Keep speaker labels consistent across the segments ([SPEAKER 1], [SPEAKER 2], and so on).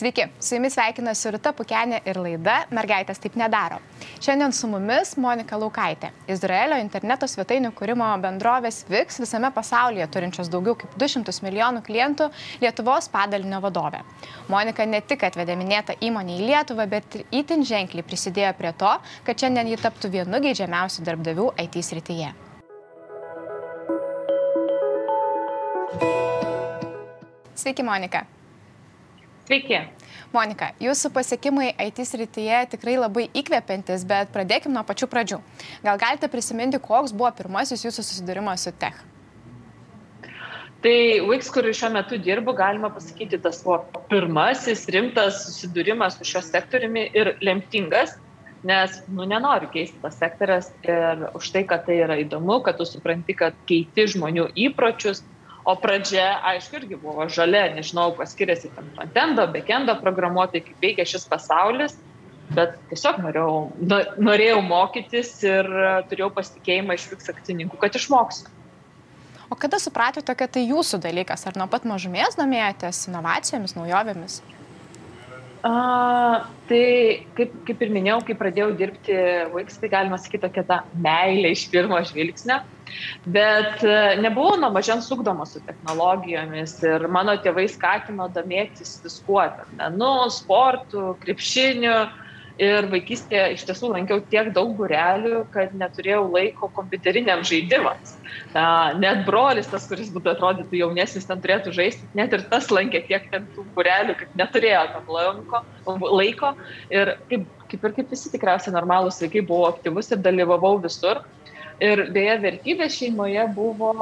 [SPEAKER 1] Sveiki, su jumis sveikinasi Rita Pukenė ir laida Mergaitės taip nedaro. Šiandien su mumis Monika Laukaitė, Izraelio interneto svetainių kūrimo bendrovės VIX visame pasaulyje turinčios daugiau kaip 200 milijonų klientų Lietuvos padalinio vadovė. Monika ne tik atvedė minėtą įmonę į Lietuvą, bet ir itin ženkliai prisidėjo prie to, kad šiandien ji taptų vienu geidžiamiausių darbdavių IT srityje. Sveiki, Monika.
[SPEAKER 2] Sveiki.
[SPEAKER 1] Monika, jūsų pasiekimai IT srityje tikrai labai įkvepiantis, bet pradėkime nuo pačių pradžių. Gal galite prisiminti, koks buvo pirmasis jūsų susidūrimas su tech?
[SPEAKER 2] Tai Wix, kur šiuo metu dirbu, galima pasakyti, tas buvo pirmasis rimtas susidūrimas su šios sektoriumi ir lemtingas, nes, nu, nenoriu keisti tas sektorias ir už tai, kad tai yra įdomu, kad tu supranti, kad keiti žmonių įpročius, O pradžia, aišku, irgi buvo žalia, nežinau, kas skiriasi ten frontendo, backendo programuotojai, kaip veikia šis pasaulis, bet tiesiog norėjau, norėjau mokytis ir turėjau pasitikėjimą iš fiks akcininkų, kad išmoksiu.
[SPEAKER 1] O kada supratote, kad tai jūsų dalykas? Ar nuo pat mažumės domėjotės inovacijomis, naujovėmis?
[SPEAKER 2] A, tai kaip, kaip ir minėjau, kai pradėjau dirbti Wix, tai galima sakyti tokia ta meilė iš pirmo žvilgsnio. Bet e, nebuvau nuo mažens ugdoma su technologijomis ir mano tėvai skatino domėtis viskuo, menu, sportu, krepšiniu. Ir vaikystėje iš tiesų lankiau tiek daug burelių, kad neturėjau laiko kompiuteriniam žaidimams. Net brolis, tas, kuris būtų atrodytų jaunesnis, ten turėtų žaisti, net ir tas lankė tiek tų burelių, kad neturėjo tam laiko. laiko. Ir kaip, kaip ir kaip visi tikriausiai normalūs vaikai, buvau aktyvus ir dalyvavau visur. Ir beje, vertybė šeimoje buvo,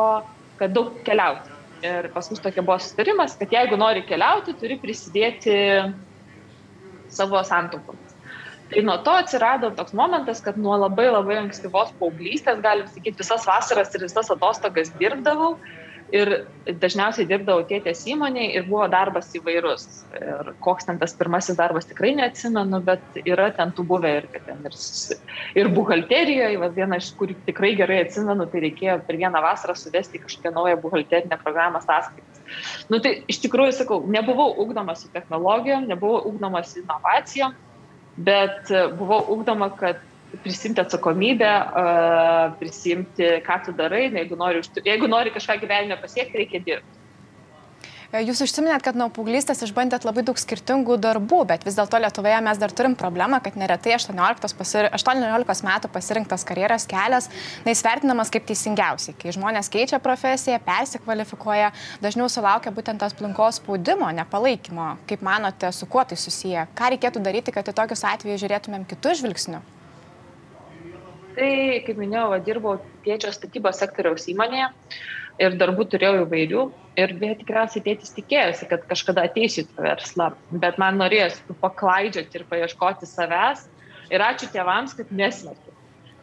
[SPEAKER 2] kad daug keliauti. Ir pas mus tokia buvo sustarimas, kad jeigu nori keliauti, turi prisidėti savo santaupomis. Tai nuo to atsirado toks momentas, kad nuo labai labai ankstyvos paauglystės, galim sakyti, visas vasaras ir visas atostogas dirbdavau ir dažniausiai dirbdavau tėtės įmonėje ir buvo darbas įvairus. Ir koks ten tas pirmasis darbas tikrai neatsimenu, bet yra ten tų buvę ir, ten, ir, ir buhalterijoje, va, viena iš kur tikrai gerai atsimenu, tai reikėjo per vieną vasarą suvesti kažkokią naują buhalterinę programą sąskaitas. Nu, tai iš tikrųjų, sakau, nebuvau ugdomas su technologijom, nebuvau ugdomas inovacijom, bet buvau ugdoma, kad prisimti atsakomybę, prisimti, ką tu darai, jeigu nori, jeigu nori kažką gyvenime pasiekti, reikia dirbti.
[SPEAKER 1] E, jūs užsiminėt, kad nuo paauglystės išbandėt labai daug skirtingų darbų, bet vis dėlto Lietuvoje mes dar turim problemą, kad neretai 18, pasir... 18 metų pasirinktas karjeros kelias neįsvertinamas kaip teisingiausiai. Kai žmonės keičia profesiją, persikvalifikuoja, dažniau sulaukia būtent tos aplinkos spaudimo, nepalaikymo. Kaip manote, su kuo tai susiję? Ką reikėtų daryti, kad į tokius atvejus žiūrėtumėm kitų žvilgsnių?
[SPEAKER 2] Tai, kaip minėjau, va, dirbau tėčio statybos sektoriaus įmonėje ir darbų turėjau įvairių. Ir beje, tikriausiai tėtis tikėjosi, kad kažkada ateisiu į tą verslą, bet man norėjosi paklaidžioti ir paieškoti savęs. Ir ačiū tėvams, kad nesmerkiu.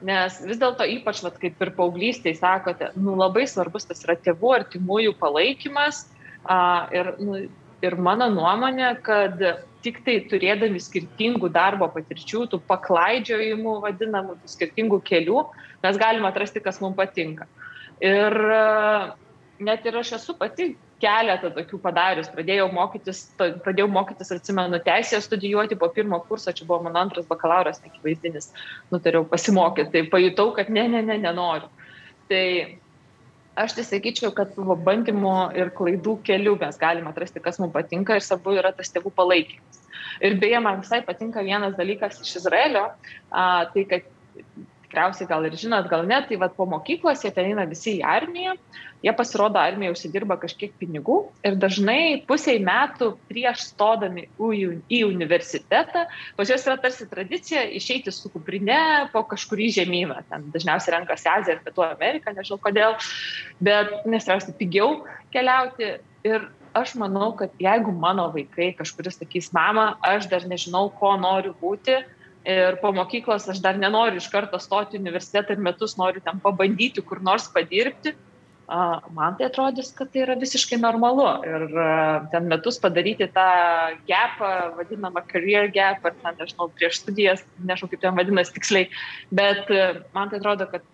[SPEAKER 2] Nes vis dėlto ypač, vat, kaip ir paauglystėje sakote, nu, labai svarbus tas yra tėvų artimųjų palaikymas. A, ir, nu, ir mano nuomonė, kad tik tai turėdami skirtingų darbo patirčių, tų paklaidžiojimų vadinamų, tų skirtingų kelių, mes galime atrasti, kas mums patinka. Ir net ir aš esu pati keletą tokių padarius. Pradėjau mokytis, pradėjau mokytis, atsimenu, teisėje studijuoti po pirmo kurso, čia buvo mano antras bakalauras, nekivaizdinis, nutariau pasimokyti, tai pajutau, kad ne, ne, ne, nenoriu. Tai aš tai sakyčiau, kad buvo bandymų ir klaidų kelių mes galime atrasti, kas mums patinka ir svarbu yra tas tėvų palaikymas. Ir beje, man visai patinka vienas dalykas iš Izraelio, a, tai kad tikriausiai gal ir žinot, gal ne, tai vad po mokyklos jie ten eina visi į armiją, jie pasirodo armiją užsidirba kažkiek pinigų ir dažnai pusiai metų prieš stodami į universitetą, pas juos yra tarsi tradicija išeiti su kuprine po kažkurį žemyną, ten dažniausiai renkasi Aziją ir Pietų Ameriką, nežinau kodėl, bet nes tikriausiai pigiau keliauti. Ir aš manau, kad jeigu mano vaikai kažkuris sakys, mama, aš dar nežinau, ko noriu būti, ir po mokyklos aš dar nenoriu iš karto stoti į universitetą ir metus noriu ten pabandyti kur nors padirbti, man tai atrodys, kad tai yra visiškai normalu. Ir ten metus padaryti tą gapą, vadinamą career gap, ar ten, nežinau, prieš studijas, nežinau kaip ten vadinasi tiksliai, bet man tai atrodo, kad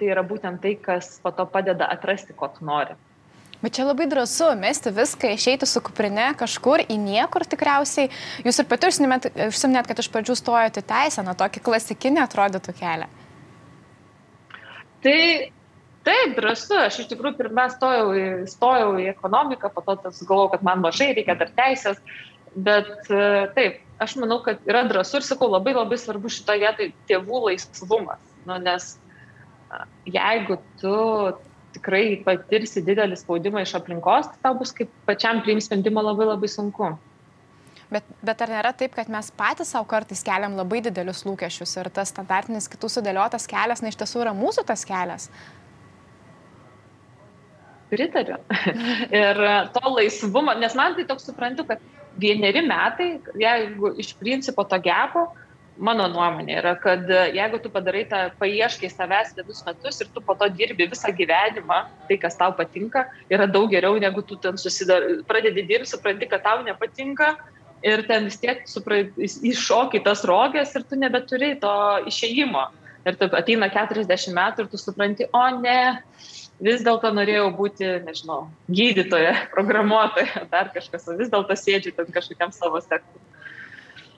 [SPEAKER 2] tai yra būtent tai, kas po to padeda atrasti, ko tu nori.
[SPEAKER 1] Bet čia labai drąsu mesti viską, išeiti su kuprinė kažkur į niekur tikriausiai. Jūs ir pati užsiminėt, kad iš pradžių stojate teisę, na tokį klasikinį atrodytų kelią.
[SPEAKER 2] Tai taip, drąsu, aš iš tikrųjų pirmą stojau į, stojau į ekonomiką, po to galvojau, kad man mažai reikia dar teisės, bet e, taip, aš manau, kad yra drąsu ir sakau, labai labai svarbu šitoje vietoje tėvų laisvumas. Nu, nes jeigu tu tikrai patirsi didelį spaudimą iš aplinkos, tai tau bus kaip pačiam priimti sprendimą labai labai sunku.
[SPEAKER 1] Bet, bet ar nėra taip, kad mes patys savo kartais keliam labai didelius lūkesčius ir tas standartinis kitų sudėliotas kelias, na iš tiesų yra mūsų tas kelias?
[SPEAKER 2] Pritariu. ir to laisvumo, nes man tai toks suprantu, kad vieneri metai, jeigu iš principo to gepo, mano nuomonė yra, kad e, jeigu tu padarai tą, paieškai savęs vienus metus ir tu po to dirbi visą gyvenimą, tai kas tau patinka, yra daug geriau, negu tu ten susidar, pradedi dirbti, supranti, kad tau nepatinka ir ten vis tiek supra, iššoki tas rogės ir tu nebeturi to išėjimo. Ir tu ateina 40 metų ir tu supranti, o ne, vis dėlto norėjau būti, nežinau, gydytoja, programuotoja, dar kažkas, o vis dėlto sėdžiu ten kažkokiam savo sektoriui.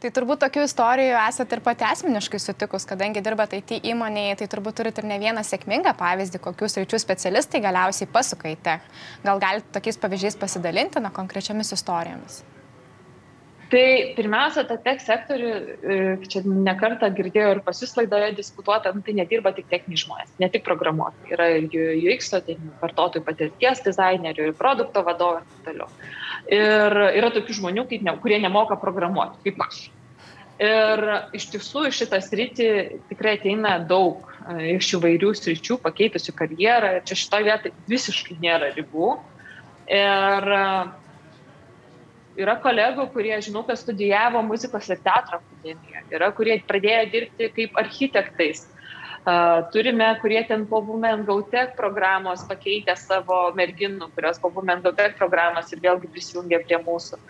[SPEAKER 1] Tai turbūt tokių istorijų esate ir pati asmeniškai sutikus, kadangi dirbate IT įmonėje, tai turbūt turite ir ne vieną sėkmingą pavyzdį, kokius ryčių specialistai galiausiai pasuka į tech. Gal galite tokiais pavyzdžiais pasidalinti, na, konkrečiamis istorijomis?
[SPEAKER 2] Tai pirmiausia, ta tech sektorių, e, čia nekartą girdėjau ir pas jūs laidoje diskutuota, nu, tai nedirba tik techniniai žmonės, ne tik programuotojai. Yra ir UX, tai vartotojų patirties dizainerių, ir produkto vadovų ir taip toliau. Ir yra tokių žmonių, ne, kurie nemoka programuoti, kaip aš. Ir iš tiesų iš šitą sritį tikrai ateina daug e, iš įvairių sričių, pakeitusių karjerą. Čia šitoje vietoje visiškai nėra ribų. Ir yra kolegų, kurie, žinau, kad studijavo muzikos ir teatro akademiją. Yra, kurie pradėjo dirbti kaip architektais. Turime, kurie ten po Women Go Tech programos pakeitė savo merginų, kurios po Women Go Tech programos ir vėlgi prisijungė prie mūsų.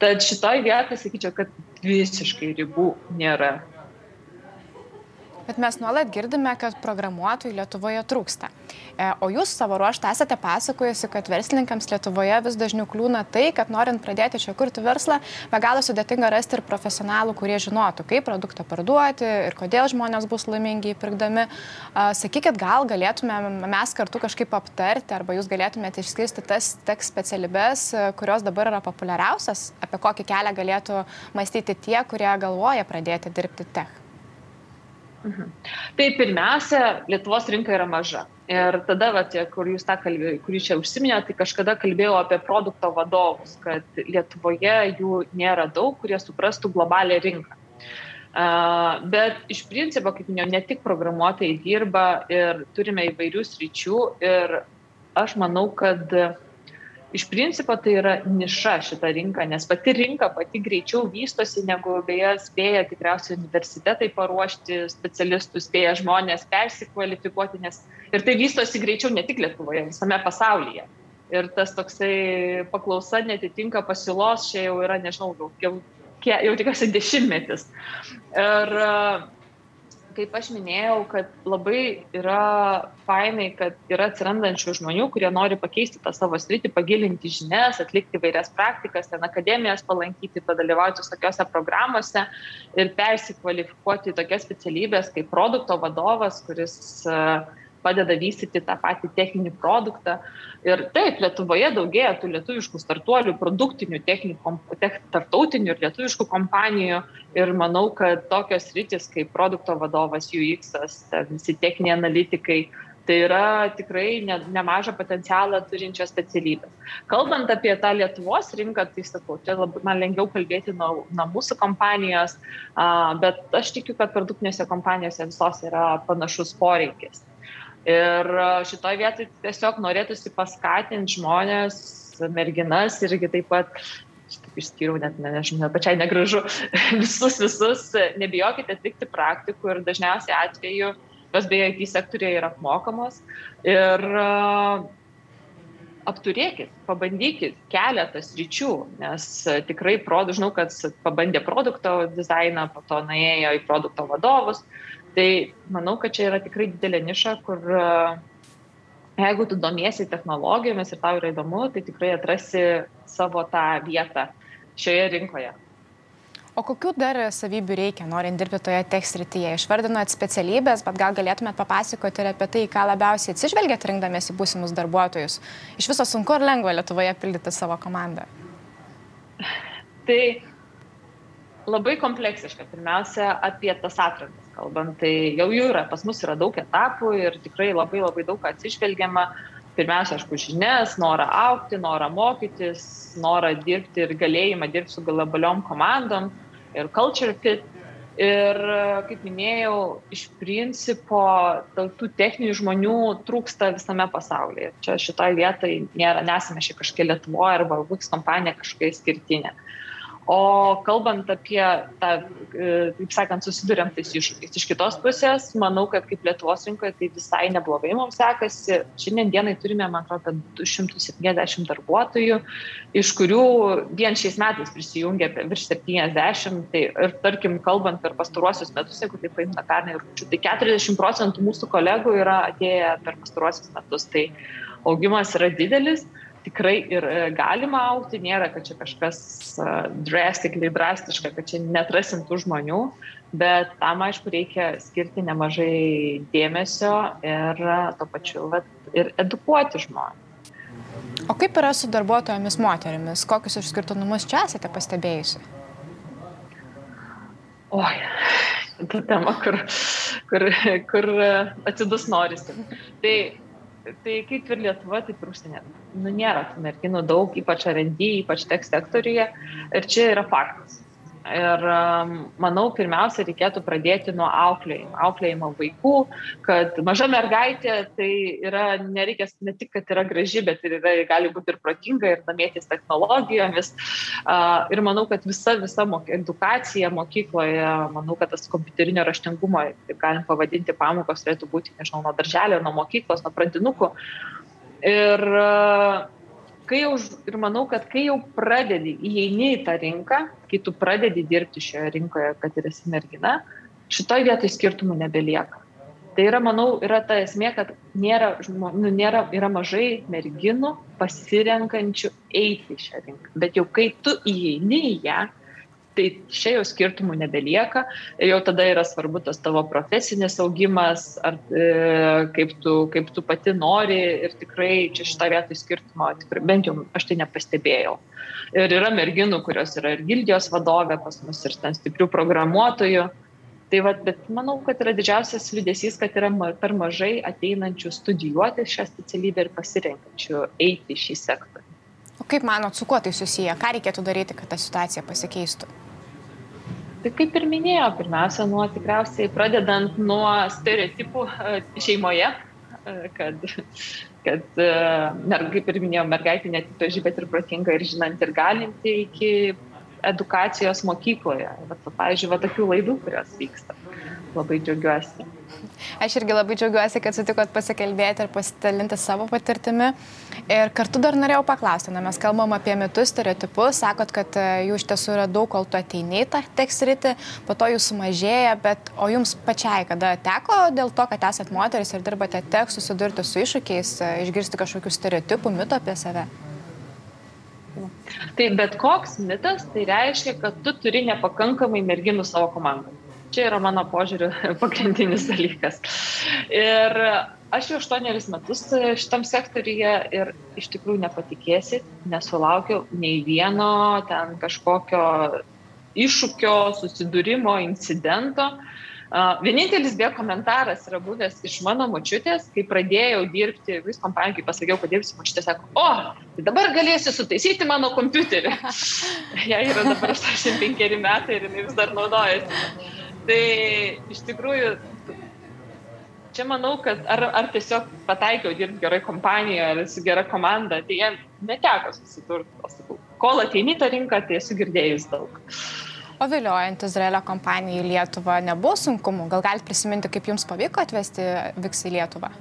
[SPEAKER 2] Tad šitoj vietoj sakyčiau, kad visiškai ribų nėra.
[SPEAKER 1] Bet mes nuolat girdime, kad programuotojų Lietuvoje trūksta. E, o jūs savo ruoštą esate pasakojusi, kad verslininkams Lietuvoje vis dažniau kliūna tai, kad norint pradėti čia kurti verslą, be galo sudėtinga rasti ir profesionalų, kurie žinotų, kaip produktą parduoti ir kodėl žmonės bus laimingi įpirkdami. Sakykit, gal galėtume mes kartu kažkaip aptarti, arba jūs galėtumėte išskirsti tas tek specialybės, kurios dabar yra populiariausias, apie kokį kelią galėtų mąstyti tie, kurie galvoja pradėti dirbti tech.
[SPEAKER 2] Mhm. Tai pirmiausia, Lietuvos rinka yra maža. Ir tada, va, tie, kur jūs tą kalbėjote, kurį čia užsiminėte, tai kažkada kalbėjau apie produkto vadovus, kad Lietuvoje jų nėra daug, kurie suprastų globalią rinką. Uh, bet iš principo, kaip minėjau, ne tik programuotojai dirba ir turime įvairių sričių ir aš manau, kad uh, iš principo tai yra niša šita rinka, nes pati rinka pati greičiau vystosi, negu beje spėja tikriausiai universitetai paruošti specialistus, spėja žmonės persikvalifikuoti, nes ir tai vystosi greičiau ne tik Lietuvoje, visame pasaulyje. Ir tas toksai paklausa netitinka pasiūlos, čia jau yra, nežinau, jau, jau, tikriausiai dešimtmetis. Ir kaip aš minėjau, kad labai yra fainai, kad yra atsirandančių žmonių, kurie nori pakeisti tą savo sritį, pagilinti žinias, atlikti vairias praktikas, ten akademijas palankyti, padalyvauti tokiuose programuose ir persikvalifikuoti į tokias specialybės kaip produkto vadovas, kuris uh, padeda vystyti tą patį techninį produktą. Ir taip, Lietuvoje daugėja tų lietuviškų startuolių, produktinių, technikų, tarptautinių ir lietuviškų kompanijų. Ir manau, kad tokios rytis kaip produkto vadovas, UX, visi techniniai analitikai, tai yra tikrai ne, nemažą potencialą turinčios specialybės. Kalbant apie tą Lietuvos rinką, tai sakau, čia labai, man lengviau kalbėti nuo, nuo mūsų kompanijos, a, bet aš tikiu, kad produktinėse kompanijose visos yra panašus poreikis. Ir šitoje vietoje tiesiog norėtųsi paskatinti žmonės, merginas irgi taip pat, taip išskyriau, net ne, nežinau, ne, pačiai negražu, visus, visus, nebijokite atlikti praktikų ir dažniausiai atveju, jos beje IT sektorėje yra apmokamos. Ir uh, apturėkit, pabandykit keletas ryčių, nes tikrai, produ, žinau, kad pabandė produkto dizainą, po to nuėjo į produkto vadovus, Tai manau, kad čia yra tikrai didelė niša, kur jeigu tu domiesi technologijomis ir tau yra įdomu, tai tikrai atrasi savo tą vietą šioje rinkoje.
[SPEAKER 1] O kokių dar savybių reikia, norint dirbti toje tekstrityje? Išvardinot specialybės, bet gal galėtumėt papasakoti ir apie tai, ką labiausiai atsižvelgiat rinkdamėsi būsimus darbuotojus. Iš viso sunku ar lengva Lietuvoje pildyti savo komandą?
[SPEAKER 2] Tai labai kompleksiška. Pirmiausia, apie tas atrankas kalbant, tai jau jų yra, pas mus yra daug etapų ir tikrai labai labai daug atsižvelgiama. Pirmiausia, aišku, žinias, norą aukti, norą mokytis, norą dirbti ir galėjimą dirbti su globaliom komandom ir culture fit. Ir, kaip minėjau, iš principo tų techninių žmonių trūksta visame pasaulyje. Čia šitoje vietoje nėra, nesame šiek kažkokia Lietuvoje arba Vux kompanija kažkokia skirtinė. Uh, O kalbant apie tą, e, taip sakant, susidurėm tais iššūkiais. Iš kitos pusės, manau, kad kaip Lietuvos rinkoje tai visai neblogai mums sekasi. Šiandien dienai turime, man atrodo, 270 darbuotojų, iš kurių vien šiais metais prisijungė virš 70. Tai ir tarkim, kalbant per pastaruosius metus, jeigu taip paimta pernai rūčių, tai 40 procentų mūsų kolegų yra atėję per pastaruosius metus. Tai augimas yra didelis tikrai ir e, galima aukti, nėra, kad čia kažkas e, drastically drastiška, kad čia netrasim tų žmonių, bet tam aišku reikia skirti nemažai dėmesio ir e, to pačiu vat, ir edukuoti žmonės.
[SPEAKER 1] O kaip yra su darbuotojomis moterimis? Kokius išskirtinumus čia esate pastebėjusi?
[SPEAKER 2] Oi, ta tema, kur, kur, kur atsidus norisi. Tai tai kaip ir Lietuva, taip ir užsienė. Nu, nėra tų merginų daug, ypač R&D, ypač tech sektoriuje. Ir čia yra faktas. Ir um, manau, pirmiausia, reikėtų pradėti nuo auklėjimo, auklėjimo vaikų, kad maža mergaitė tai yra, nereikia ne tik, kad yra graži, bet ir yra, gali būti ir protinga, ir domėtis technologijomis. Ir manau, kad visa, visa edukacija mokykloje, manau, kad tas kompiuterinio raštingumo, taip galim pavadinti, pamokos turėtų būti, nežinau, nuo darželio, nuo mokyklos, nuo pradinukų. Ir kai jau, ir manau, kad kai jau pradedi, įeini į tą rinką, kai tu pradedi dirbti šioje rinkoje, kad ir esi mergina, šitoj vietoj skirtumų nebelieka. Tai yra, manau, yra ta esmė, kad nėra, nu, nėra, yra mažai merginų pasirenkančių eiti į šią rinką. Bet jau kai tu įeini į ją, tai čia jau skirtumų nebelieka ir jau tada yra svarbu tas tavo profesinis augimas, ar e, kaip, tu, kaip tu pati nori ir tikrai čia šitą vietą skirtumo, tikrai, bent jau aš tai nepastebėjau. Ir yra merginų, kurios yra ir gildijos vadovė pas mus ir ten stiprių programuotojų. Tai va, bet manau, kad yra didžiausias liūdėsys, kad yra per mažai ateinančių studijuoti šią specialybę ir pasirenkančių eiti į šį sektorių.
[SPEAKER 1] Kaip manot, su kuo tai susiję? Ką reikėtų daryti, kad ta situacija pasikeistų?
[SPEAKER 2] Tai kaip ir minėjau, pirmiausia, nuo tikriausiai pradedant nuo stereotipų e, šeimoje, e, kad, kad e, kaip ir minėjau, mergaitė ne tik graži, bet ir protinga ir žinanti ir galinti iki edukacijos mokykloje. Vat, pavyzdžiui, va, tokių laidų, kurios vyksta. Labai džiaugiuosi.
[SPEAKER 1] Aš irgi labai džiaugiuosi, kad sutikot pasikalbėti ir pasidalinti savo patirtimi. Ir kartu dar norėjau paklausti, na, mes kalbam apie mitus, stereotipus, sakot, kad e, jų iš tiesų yra daug, kol tu ateini į tą tekstritį, po to jų sumažėja, bet o jums pačiai, kada teko dėl to, kad esat moteris ir dirbate tek, susidurti su iššūkiais, e, išgirsti kažkokių stereotipų, mitų apie save?
[SPEAKER 2] Tai bet koks mitas, tai reiškia, kad tu turi nepakankamai merginų savo komandą. Čia yra mano požiūriu pagrindinis dalykas. Ir aš jau aštuonerius metus šitam sektoriuje ir iš tikrųjų nepatikėsit, nesulaukiau nei vieno ten kažkokio iššūkio, susidūrimo, incidento. Vienintelis beje komentaras yra buvęs iš mano močiutės, kai pradėjau dirbti, vis kompanijoje, kai pasakiau, kad dirbsiu, močiutė sako, o, tai dabar galėsi sutaisyti mano kompiuterį. Jai yra dabar 85 metai ir jinai vis dar naudojasi. Tai iš tikrųjų, čia manau, kad ar, ar tiesiog pataikiau dirbti gerai kompanijoje, ar su gera komanda, tai jie neteko susidurti. Kol ateini tą rinką, tai esu girdėjus daug.
[SPEAKER 1] O vėliojant Izraelio kompaniją į Lietuvą nebuvo sunkumų? Gal galite prisiminti, kaip jums pavyko atvesti Viks į Lietuvą?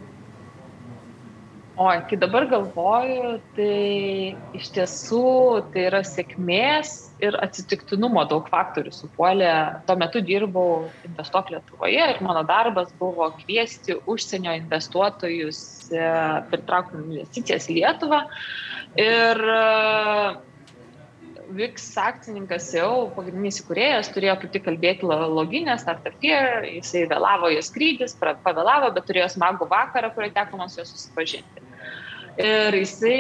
[SPEAKER 2] O, kai dabar galvoju, tai iš tiesų tai yra sėkmės ir atsitiktinumo daug faktorių supuolė. Tuo metu dirbau Investuok Lietuvoje ir mano darbas buvo kviesti užsienio investuotojus e, pritraukti investicijas į Lietuvą. Ir VIX akcininkas jau, pagrindinis įkūrėjas, turėjo kaip tik kalbėti loginę, startupie, jisai vėlavo į skrydis, pavėlavo, bet turėjo smagų vakarą, kurį teko man su juo susipažinti. Ir jisai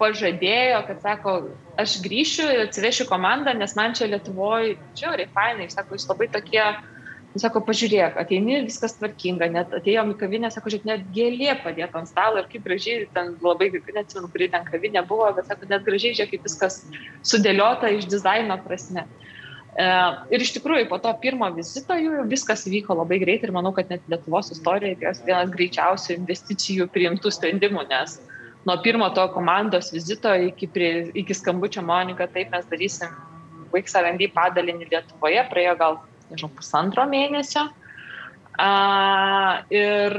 [SPEAKER 2] pažadėjo, kad sako, aš grįšiu ir atsivešiu komandą, nes man čia Lietuvoje žiauriai fainai, sako, jūs labai tokie Jis sako, pažiūrėk, ateini, viskas tvarkinga, net atėjom į kavinę, sako, žiūrėk, net gėlė padėta ant stalo ir kaip gražiai, ten labai, neatsimenu, kuri ten kavinė buvo, bet sako, net gražiai, žiūrėk, kaip viskas sudėliota iš dizaino prasme. E, ir iš tikrųjų, po to pirmo vizito jų viskas vyko labai greitai ir manau, kad net Lietuvos istorijoje tai vienas greičiausių investicijų priimtų sprendimų, nes nuo pirmo to komandos vizito iki, prie, iki skambučio Monika, taip mes darysim Wix R&D padalinį Lietuvoje, praėjo gal nežinau, pusantro mėnesio. A, ir,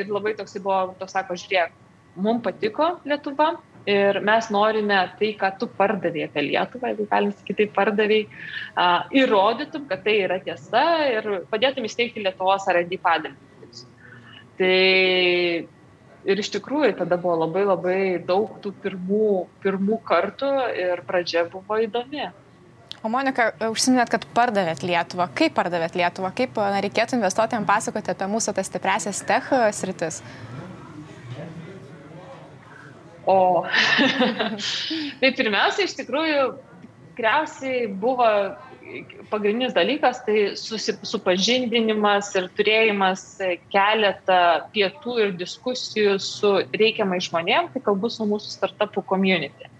[SPEAKER 2] ir labai toksai buvo, toks sako, žiūrėk, mums patiko Lietuva ir mes norime tai, ką tu pardavėjai apie Lietuvą, jeigu galim sakyti, tai pardavėjai, įrodytum, kad tai yra tiesa ir padėtum įsteigti Lietuvos R&D padalinį. Tai ir iš tikrųjų tada buvo labai labai daug tų pirmų, pirmų kartų ir pradžia buvo įdomi.
[SPEAKER 1] O Monika, užsiminėt, kad pardavėt Lietuvą. Kaip pardavėt Lietuvą? Kaip na, reikėtų investuotojams pasakoti apie mūsų tas stipresias tech sritis?
[SPEAKER 2] O, tai pirmiausia, iš tikrųjų, tikriausiai buvo pagrindinis dalykas tai susipažindinimas ir turėjimas keletą pietų ir diskusijų su reikiamai žmonėm, tai kalbu su mūsų startupų community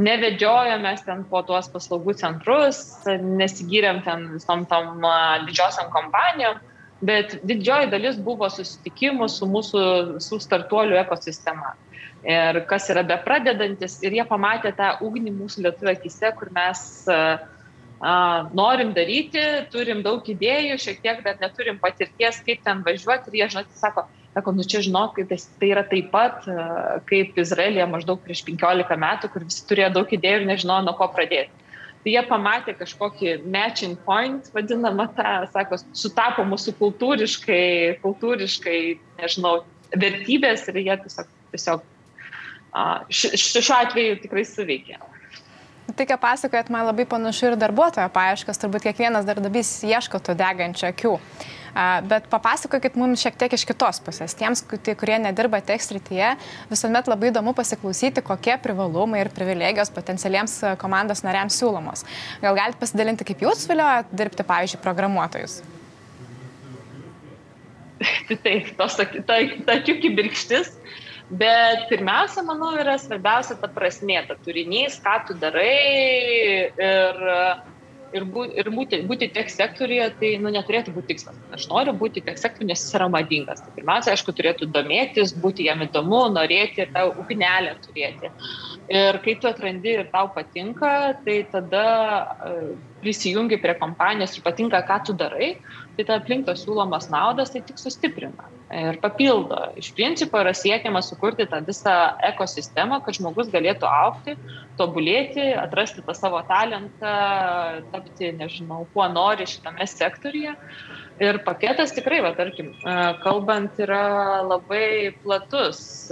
[SPEAKER 2] nevedžiojomės ten po tuos paslaugų centrus, nesigyrėm ten visom tom didžiosiam kompanijom, bet didžioji dalis buvo susitikimų su mūsų su startuolių ekosistema. Ir kas yra bepradedantis, ir jie pamatė tą ugnį mūsų lietuvių akise, kur mes uh, norim daryti, turim daug idėjų, šiek tiek dar neturim patirties, kaip ten važiuoti, ir jie, žinot, sako, Sako, nu čia žinok, tai, tai yra taip pat e, kaip Izraelija maždaug prieš 15 metų, kur visi turėjo daug idėjų ir nežinojo, nuo ko pradėti. Tai jie pamatė kažkokį matching point, vadinamą tą, sako, sutapo mūsų kultūriškai, kultūriškai, nežinau, vertybės ir jie tiesiog, tiesiog šiuo atveju tikrai suveikė.
[SPEAKER 1] Tai, ką pasakojat, man labai panašu ir darbuotojo paieškas, turbūt kiekvienas darbdavys ieško tų degančių akių. Bet papasakokit mums šiek tiek iš kitos pusės. Tiems, kurie nedirba tech srityje, visuomet labai įdomu pasiklausyti, kokie privalumai ir privilegijos potencialiems komandos nariams siūlomos. Gal galite pasidalinti, kaip jūs vilioja dirbti, pavyzdžiui, programuotojus?
[SPEAKER 2] Taip, tos ta, ta akių birkštis. Bet pirmiausia, manau, yra svarbiausia ta prasmė, ta turinys, ką tu darai ir ir, bū, ir būti, būti tech sektoriuje, tai nu, neturėtų būti tikslas. Aš noriu būti tech sektoriuje, nes jis yra madingas. Tai pirmiausia, aišku, turėtų domėtis, būti jam įdomu, norėti tą ugnelę turėti. Ir kai tu atrandi ir tau patinka, tai tada uh, prisijungi prie kompanijos ir patinka, ką tu darai, tai ta aplink tos siūlomas naudas tai tik sustiprina ir papildo. Iš principo yra siekiama sukurti tą visą ekosistemą, kad žmogus galėtų aukti, tobulėti, atrasti tą savo talentą, tapti, nežinau, kuo nori šitame sektoriuje. Ir paketas tikrai, va, tarkim, kalbant, yra labai platus.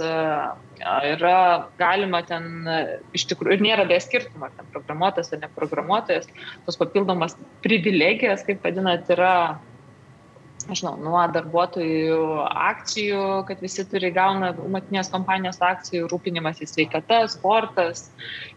[SPEAKER 2] Yra galima ten iš tikrųjų, ir nėra be skirtumo, ar ten programuotojas ar neprogramuotojas, tos papildomas privilegijas, kaip vadinat, yra nežinau, nuo darbuotojų akcijų, kad visi turi gauna matinės kompanijos akcijų, rūpinimas į sveikatą, sportas,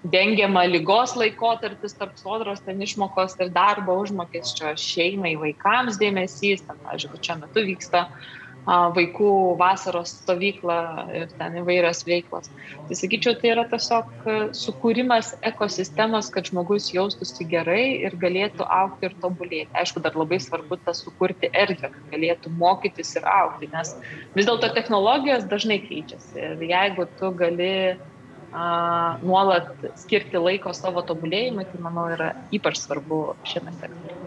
[SPEAKER 2] dengiama lygos laikotarpis tarp sodros, ten išmokos ir darbo užmokesčio šeimai, vaikams dėmesys, ten, pavyzdžiui, šiuo metu vyksta uh, vaikų vasaros stovyklą ir ten įvairios veiklos. Tai sakyčiau, tai yra tiesiog e, sukūrimas ekosistemos, kad žmogus jaustųsi gerai ir galėtų aukti ir tobulėti. Aišku, dar labai svarbu tas sukurti erdvę, kad galėtų mokytis ir aukti, nes vis dėlto technologijos dažnai keičiasi. Ir jeigu tu gali a, nuolat skirti laiko savo tobulėjimui, tai manau yra ypač svarbu šiame sektoriuje.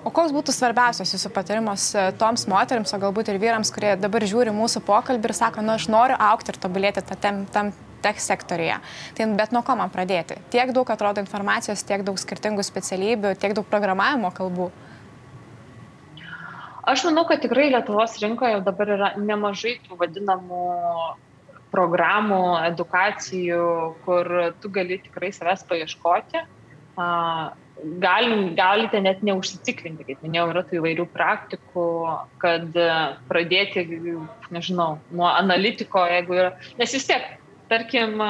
[SPEAKER 1] O koks būtų svarbiausias jūsų patarimas e, toms moteriams, o galbūt ir vyrams, kurie dabar žiūri mūsų pokalbį ir sako, na, aš noriu aukti ir tobulėti tam, tam tech sektorija. Tai bet nuo ko man pradėti? Tiek daug atrodo informacijos, tiek daug skirtingų specialybių, tiek daug programavimo kalbų.
[SPEAKER 2] Aš manau, kad tikrai Lietuvos rinkoje dabar yra nemažai tų vadinamų programų, edukacijų, kur tu gali tikrai savęs paieškoti. Galim, galite net neužsiciklinti, kaip minėjau, yra tų įvairių praktikų, kad pradėti, nežinau, nuo analitiko, jeigu yra, nes vis tiek tarkim,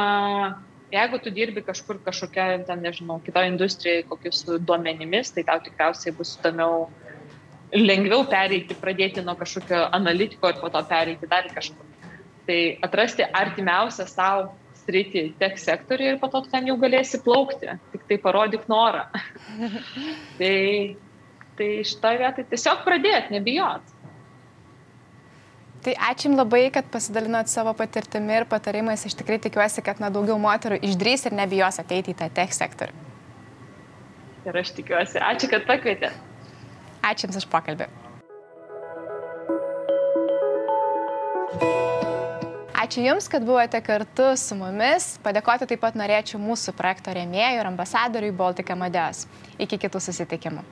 [SPEAKER 2] jeigu tu dirbi kažkur kažkokia, ten, nežinau, kitoje industrijoje, kokius duomenimis, tai tau tikriausiai bus įdomiau, lengviau pereiti, pradėti nuo kažkokio analitiko ir po to pereiti dar kažkur. Tai atrasti artimiausią savo sritį tech sektoriui ir po to ten jau galėsi plaukti, tik tai parodyk norą. tai, tai šitoje vietoje tiesiog pradėti, nebijot.
[SPEAKER 1] Tai ačiū Jums labai, kad pasidalinot savo patirtimi ir patarimais. Aš tikrai tikiuosi, kad na, daugiau moterų išdrys ir nebijos ateiti į tą tech sektorių.
[SPEAKER 2] Ir aš tikiuosi. Ačiū, kad pakvietė.
[SPEAKER 1] Ačiū Jums už pokalbį. Ačiū Jums, kad buvote kartu su mumis. Padėkoti taip pat norėčiau mūsų projekto rėmėjų ir ambasadoriui Baltic Amadeus. Iki kitų susitikimų.